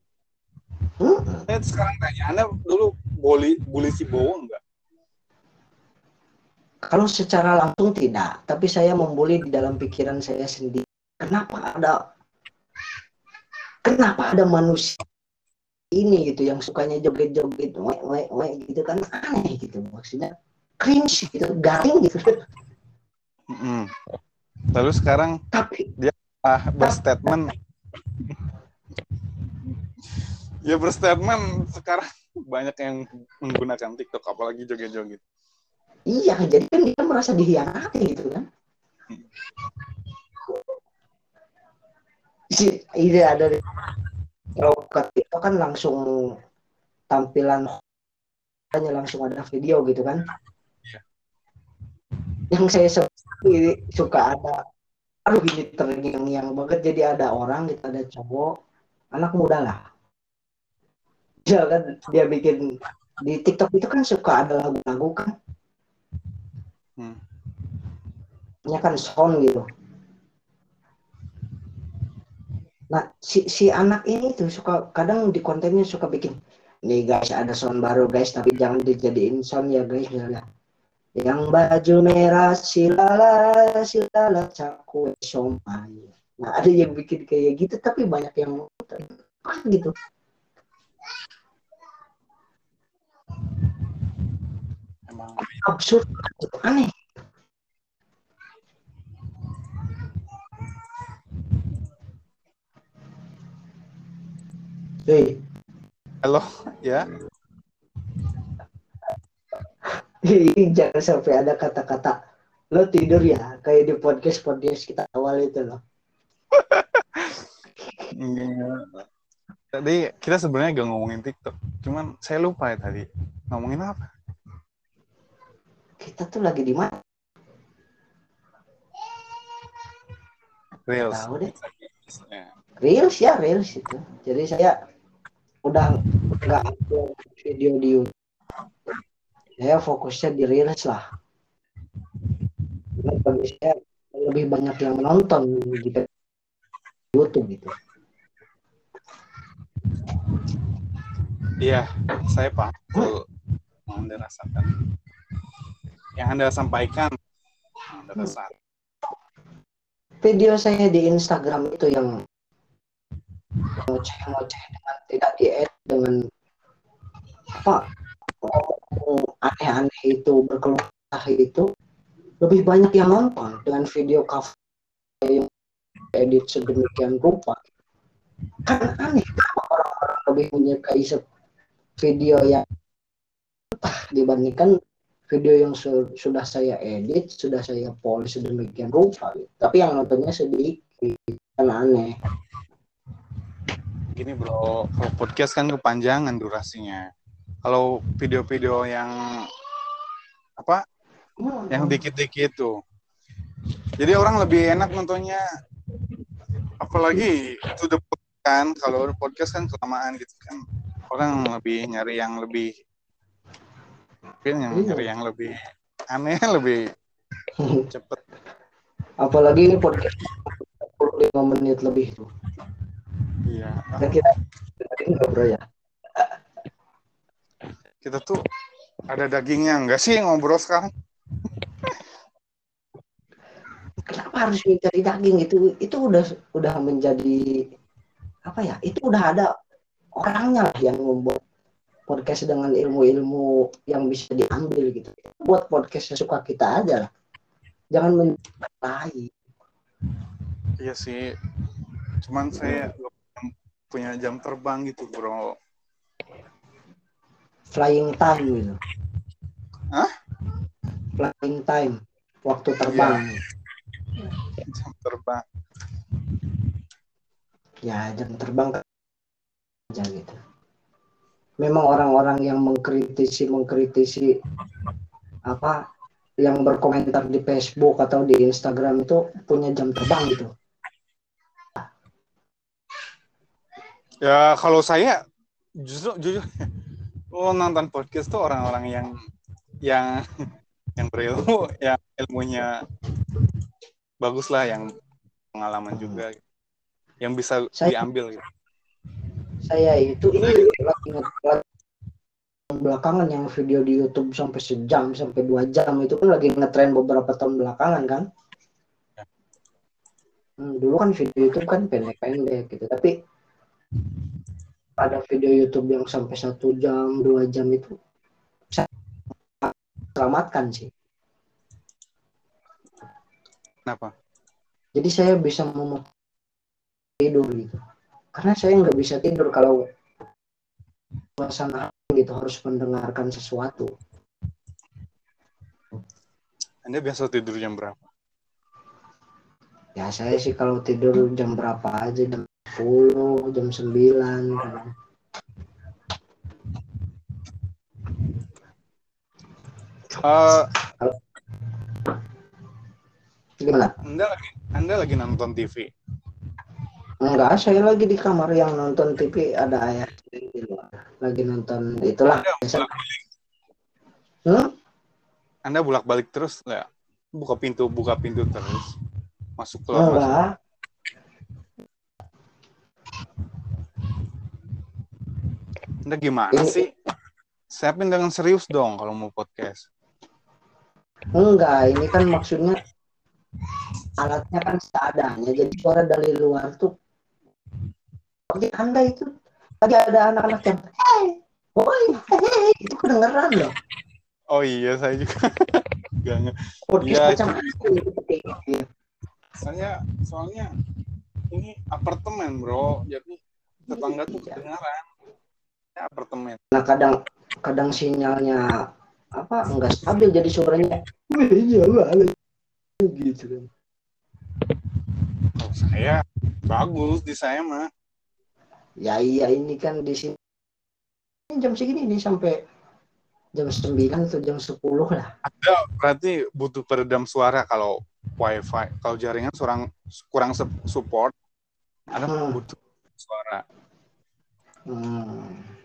Hmm. Saya sekarang tanya, Anda dulu bully, bully si Bowo enggak? kalau secara langsung tidak tapi saya membuli di dalam pikiran saya sendiri kenapa ada kenapa ada manusia ini gitu yang sukanya joget-joget wek gitu kan? Aneh gitu maksudnya cringe gitu garing gitu. Mm-mm. Terus sekarang tapi ah, berstatement. Ya berstatement sekarang banyak yang menggunakan TikTok apalagi joget-joget. iya jadi kan dia merasa dihianati gitu kan si ide ada di Rocket itu kan langsung tampilan hanya langsung ada video gitu kan Iya. yang saya suka, suka ada aduh ini terngiang-ngiang banget jadi ada orang gitu ada cowok anak muda lah ya kan dia bikin di TikTok itu kan suka ada lagu-lagu kan Hmm. nya kan sound gitu. Nah, si, si anak ini tuh suka kadang di kontennya suka bikin nih guys ada sound baru guys tapi jangan dijadiin sound ya guys misalnya yang baju merah silala silala cakwe somai. Nah ada yang bikin kayak gitu tapi banyak yang gitu. Emang absurd aneh Hei, halo ya. Jangan sampai ada kata-kata lo tidur ya kayak di podcast podcast kita awal itu loh Enggak. Tadi kita sebenarnya gak ngomongin TikTok, cuman saya lupa ya tadi ngomongin apa. kita tuh lagi di mana Reels. Tahu deh. Ya. reels ya reels itu jadi saya udah nggak upload video di YouTube. Saya fokusnya di reels lah. Karena bagi saya lebih banyak yang menonton di YouTube gitu. Iya, saya paham betul yang Anda rasakan. Yang Anda sampaikan, yang Anda rasakan. video saya di Instagram itu yang ngoceh-ngoceh dengan tidak diedit dengan apa aneh-aneh itu berkeluh itu lebih banyak yang nonton dengan video cover yang edit sedemikian rupa kan aneh orang-orang lebih menyukai video yang entah dibandingkan video yang su- sudah saya edit sudah saya polish sedemikian rupa gitu. tapi yang nontonnya sedikit kan aneh gini bro, kalau podcast kan kepanjangan durasinya. Kalau video-video yang apa, yang dikit-dikit tuh, jadi orang lebih enak nontonnya. Apalagi itu the kan, kalau podcast kan kelamaan gitu kan, orang lebih nyari yang lebih, mungkin yang Iya. nyari yang lebih aneh, lebih cepet. Apalagi ini podcast 45 menit lebih tuh. Iya. Dan kita enggak bro ya. Kita tuh ada dagingnya enggak sih ngobrol sekarang? Kenapa harus mencari daging itu? Itu udah udah menjadi apa ya? Itu udah ada orangnya lah yang membuat podcast dengan ilmu-ilmu yang bisa diambil gitu. Buat podcast sesuka kita aja lah. Jangan mencintai. Iya sih. Cuman saya punya jam terbang gitu, bro. flying time gitu. Hah? Flying time, waktu terbang. Jam terbang. Ya jam terbang kan aja gitu. Memang orang-orang yang mengkritisi mengkritisi apa yang berkomentar di Facebook atau di Instagram itu punya jam terbang gitu. Ya kalau saya justru jujur oh, nonton podcast tuh orang-orang yang yang yang berilmu, yang ilmunya bagus lah, yang pengalaman juga, yang bisa Saya- diambil. Gitu. Saya itu ini lagi nge- belakangan yang video di YouTube sampai sejam sampai dua jam itu kan lagi ngetren beberapa tahun belakangan kan. Hmm, dulu kan video YouTube kan pendek-pendek gitu, tapi ada video YouTube yang sampai satu jam dua jam itu saya selamatkan sih. Kenapa? Jadi saya bisa memot tidur gitu. Karena saya nggak bisa tidur kalau suasana gitu harus mendengarkan sesuatu. Anda biasa tidur jam berapa? Ya saya sih kalau tidur jam berapa aja jam 10, jam 9 kadang. Eh, Gimana? anda lagi Anda lagi nonton TV. Enggak, saya lagi di kamar yang nonton TV ada ayah di luar. Lagi nonton itulah. Anda bolak-balik, Hmm? Anda bolak-balik terus nggak? Buka pintu, buka pintu terus. Masuk keluar. masuk. Anda gimana Ini- sih? Siapin dengan serius dong kalau mau podcast. Enggak, ini kan maksudnya alatnya kan seadanya. Jadi suara dari luar tuh seperti Anda itu tadi ada anak-anak yang hey, boy, hey, itu kedengeran loh. Oh iya, saya juga. Podcast Iya, macam apa itu? Iya. Soalnya, soalnya ini apartemen bro, jadi tetangga tuh Iya. kedengaran. Ini apartemen. Nah kadang kadang sinyalnya apa enggak stabil jadi suaranya "Wih, iya gitu kan. Oh, saya bagus di saya mah. Ya iya ini kan di sini ini jam segini nih sampai jam 9 atau jam 10 lah. Ada berarti butuh peredam suara kalau wifi. Kalau jaringan kurang kurang support, Anda Hmm. butuh suara. Hmm.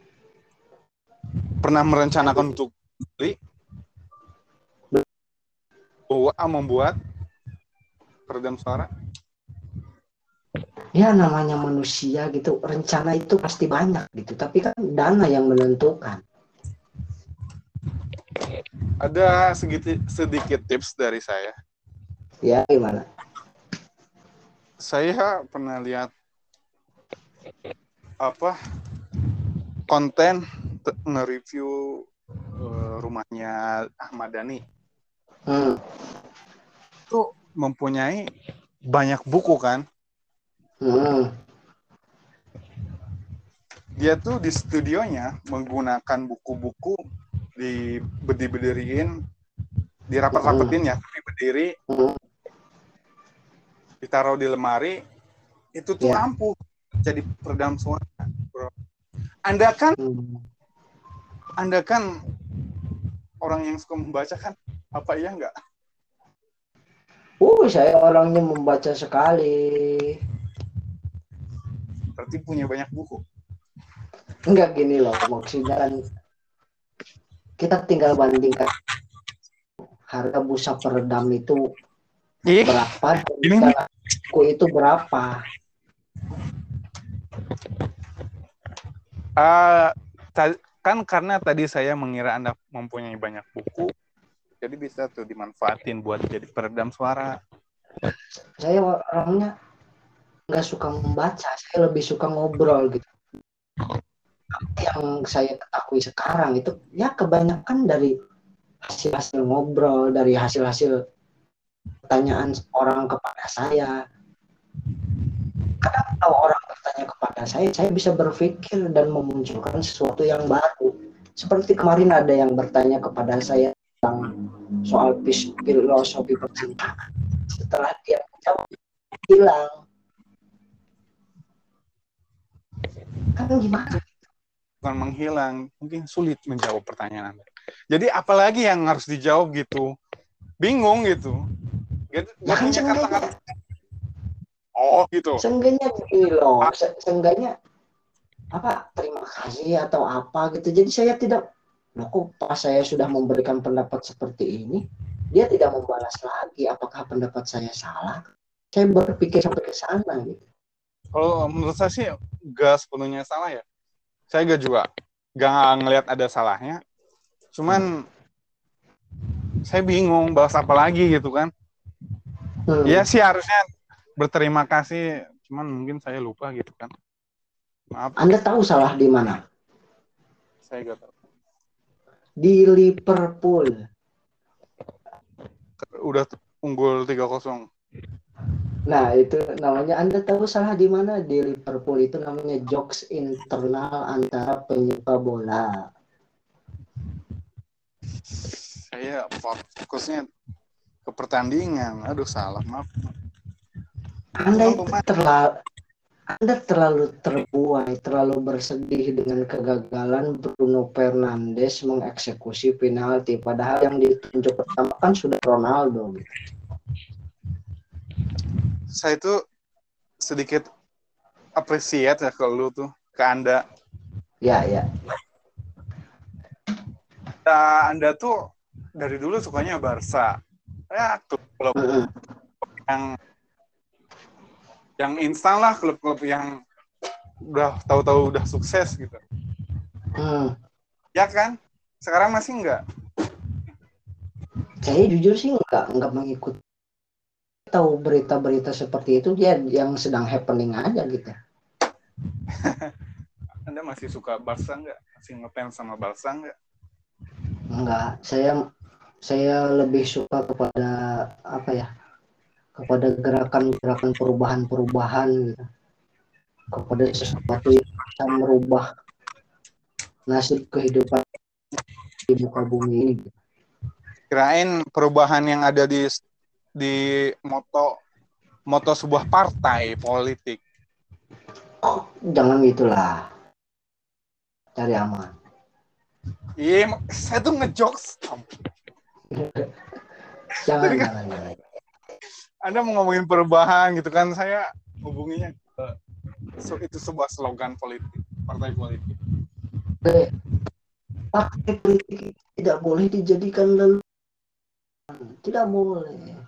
Pernah merencanakan untuk beli? Bawa membuat peredam suara? Ya namanya manusia gitu, rencana itu pasti banyak gitu, tapi kan dana yang menentukan. Ada sedikit sedikit tips dari saya. Ya gimana? Saya pernah lihat apa konten te- nge-review eh, rumahnya Ahmad Dhani Hmm. itu mempunyai banyak buku kan. Hmm. Dia tuh di studionya menggunakan buku-buku di berdiri-berdiriin, dirapat-rapetin ya, berdiri, Hmm. ditaruh di lemari, itu tuh Ya. ampuh jadi peredam suara. Anda kan Hmm. Anda kan orang yang suka membaca kan? Apa iya nggak? Uh, saya orangnya membaca sekali. Berarti punya banyak buku. Enggak gini loh, maksudnya kan kita tinggal bandingkan harga busa peredam itu Ih, berapa Ini- buku itu berapa. ah, ta- kan karena tadi saya mengira Anda mempunyai banyak buku, jadi bisa tuh dimanfaatin buat jadi peredam suara. Saya orangnya nggak suka membaca, saya lebih suka ngobrol gitu. Yang saya ketahui sekarang itu ya kebanyakan dari hasil-hasil ngobrol, dari hasil-hasil pertanyaan orang kepada saya. Kadang kalau orang bertanya kepada saya, saya bisa berpikir dan memunculkan sesuatu yang baru. Seperti kemarin ada yang bertanya kepada saya tentang soal filosofi percintaan. Setelah dia menjawab, hilang. Kan gimana? Bukan menghilang, mungkin sulit menjawab pertanyaan Anda. Jadi apalagi yang harus dijawab gitu? Bingung gitu. Gitu, Ya kan seenggaknya, kata-kata. Oh gitu. seenggaknya begini loh, se- seenggaknya apa terima kasih atau apa gitu. Jadi saya tidak, loh kok pas saya sudah memberikan pendapat seperti ini, dia tidak membalas lagi. Apakah pendapat saya salah? Saya berpikir sampai ke sana gitu. Kalau menurut saya sih gak sepenuhnya salah ya. Saya gak juga gak ngelihat ada salahnya. Cuman saya bingung bahas apa lagi gitu kan. Hmm. Iya sih harusnya berterima kasih. Cuman mungkin saya lupa gitu kan. Maaf, Anda tahu salah di mana? saya gak tahu. Di Liverpool. Udah unggul 3-0. Nah, itu namanya Anda tahu salah di mana di Liverpool itu namanya jokes internal antara penyuka bola. Saya fokusnya ke pertandingan. Aduh salah, maaf. Anda itu terlalu Anda terlalu terbuai, terlalu bersedih dengan kegagalan Bruno Fernandes mengeksekusi penalti padahal yang ditunjuk pertama kan sudah Ronaldo. Saya itu sedikit appreciate ya ke lu tuh, ke Anda. Ya, ya. Nah, anda tuh dari dulu sukanya Barca. Ya, klub Mm-mm. yang yang instan lah, klub-klub yang udah tahu-tahu udah sukses gitu. Hmm. Ya kan? Sekarang masih enggak? Saya jujur sih nggak nggak mengikuti tahu berita-berita seperti itu dia yang sedang happening aja gitu. Anda masih suka Barca enggak? Masih ngefans sama Barca enggak? Enggak, saya saya lebih suka kepada apa ya? Kepada gerakan-gerakan perubahan-perubahan gitu. Kepada sesuatu yang bisa merubah nasib kehidupan di muka bumi ini. gitu. Kirain perubahan yang ada di di moto moto sebuah partai politik. Oh, jangan gitulah. Cari aman. Iya, saya tuh ngejokes. Jangan, jangan, jangan. Anda mau ngomongin perubahan gitu kan, saya hubunginya ke so, itu sebuah slogan politik, partai politik. Partai politik tidak boleh dijadikan lelucon. Tidak boleh.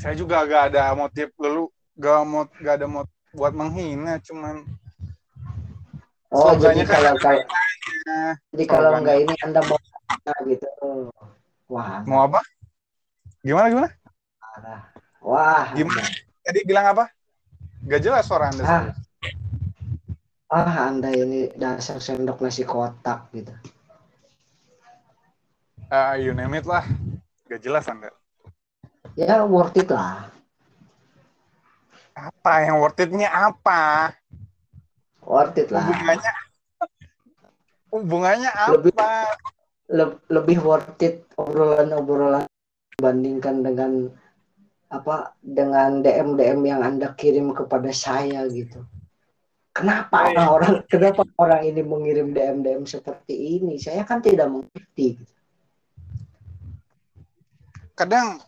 Saya juga gak ada motif lalu gak mau gak ada motif buat menghina, cuman Oh, Slogannya jadi kan- kalau eh, jadi kalau enggak ini Anda mau gitu. Wah, mau apa? Gimana gimana? Parah. Wah. Gimana? Tadi bilang apa? Gak jelas suara Anda. Ah. Ah, Anda ini dasar sendok nasi kotak gitu. Ah, you name it lah. Gak jelas Anda. Ya worth it lah. Apa yang worth it-nya apa? Worth it lah. Hubungannya hubungannya Lebih- apa? Le- lebih worth it obrolan-obrolan dibandingkan dengan apa dengan DM DM yang Anda kirim kepada saya gitu. kenapa Iya. orang kenapa orang ini mengirim DM DM seperti ini? Saya kan tidak mengerti. kadang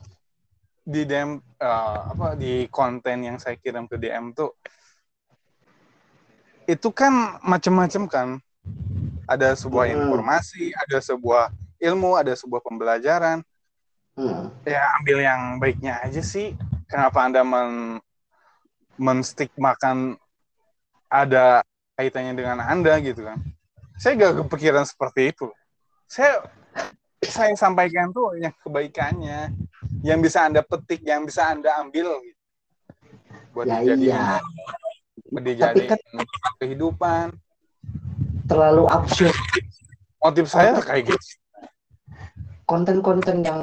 di DM eh, apa di konten yang saya kirim ke DM tuh itu kan macam-macam kan ada sebuah Hmm. informasi ada sebuah ilmu ada sebuah pembelajaran Hmm. ya ambil yang baiknya aja sih. Kenapa anda men menstigmakan ada kaitannya dengan anda gitu kan? Saya gak kepikiran seperti itu. Saya saya sampaikan tuh yang kebaikannya yang bisa anda petik yang bisa anda ambil gitu. buat Ya dijadiin iya, dijadiin kan- kehidupan. terlalu absurd. Motif saya kayak gitu. konten-konten yang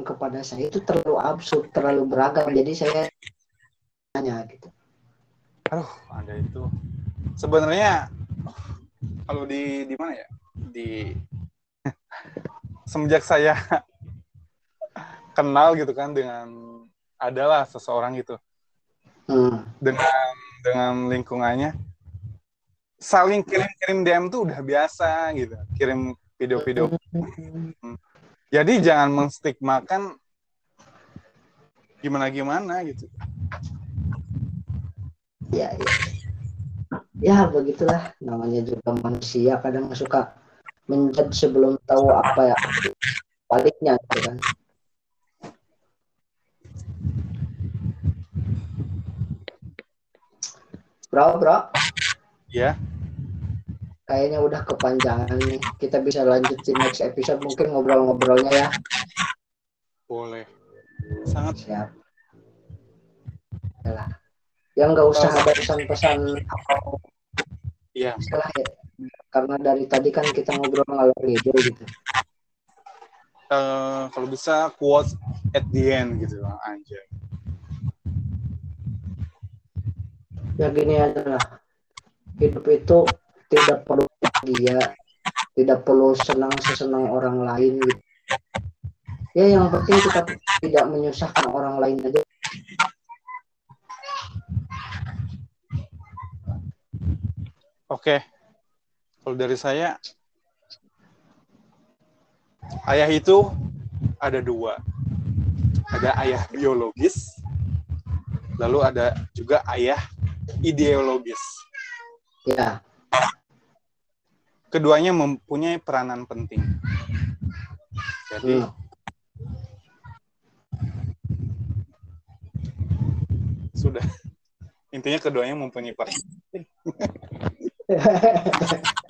kepada saya itu terlalu absurd, terlalu beragam. Jadi saya tanya gitu. aduh anda itu. Sebenarnya kalau di di mana ya? Di semenjak saya kenal gitu kan dengan adalah seseorang gitu. Hmm. dengan dengan lingkungannya. Saling kirim-kirim DM tuh udah biasa gitu. Kirim video-video jadi jangan menstigmakan gimana gimana gitu Ya, ya. Ya begitulah namanya juga manusia kadang suka menjudge sebelum tahu apa ya baliknya gitu kan. Bro, bro, ya kayaknya udah kepanjangan nih. Kita bisa lanjut di next episode mungkin ngobrol-ngobrolnya ya. boleh sangat Siap. Yalah. Yang nggak usah ada pesan-pesan apa ya salah ya. Karena dari tadi kan kita ngobrol ngalor ngidul gitu. eh, kalau bisa quotes at the end gitu anjay Ya gini aja lah. Hidup itu tidak perlu dia, tidak perlu senang sesenang orang lain gitu. Ya yang penting kita tidak menyusahkan orang lain aja. Oke. Kalau dari saya, ayah itu ada dua. Ada ayah biologis, lalu ada juga ayah ideologis. Ya, Keduanya mempunyai peranan penting. Jadi, hmm. sudah. Intinya keduanya mempunyai peranan penting.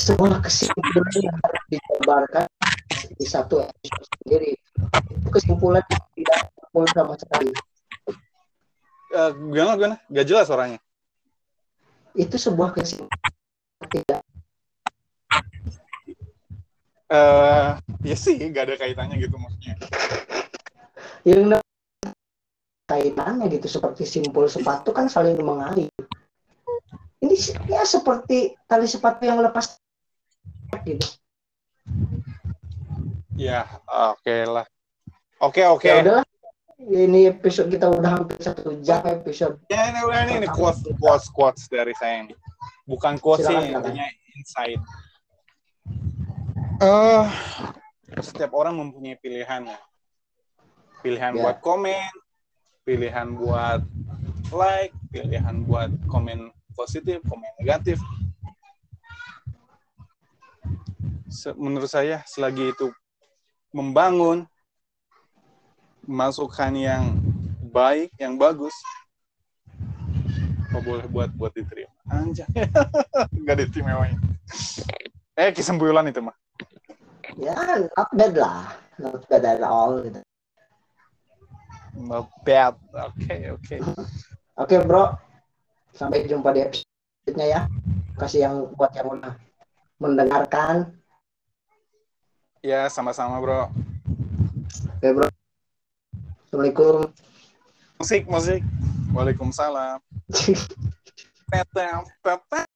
sebuah kesimpulan yang harus dijabarkan di satu episode sendiri. Itu kesimpulan yang tidak full sama sekali. Eh, gimana, gimana? Gak jelas orangnya. Itu sebuah kesimpulan tidak Eh, ya sih, gak ada kaitannya gitu maksudnya. yang kaitannya gitu seperti simpul sepatu kan saling mengalir. Ini ya seperti tali sepatu yang lepas gitu. Ya, oke lah. Oke, oke. Ya udahlah. Ini episode kita udah hampir satu jam episode. Ya, ini udah ini, ini quotes, quotes, quotes dari saya ini. Bukan quotes sih, intinya insight. Eh, setiap orang mempunyai pilihan ya. Pilihan Ya. buat komen, pilihan buat like, pilihan buat komen positif, komen negatif. Menurut saya, selagi itu membangun, masukan yang baik, yang bagus, kok boleh buat buat diterima. Anjay. Enggak diterima. Eh, kesimpulan itu mah. Ya not bad lah. Not bad at all gitu. Not bad. Oke, oke. Oke bro, sampai jumpa di episode selanjutnya ya. Kasih yang buat yang udah mendengarkan. Ya, sama-sama, Bro. Oke bro. Assalamualaikum. Musik, musik. Waalaikumsalam. Petem, petem.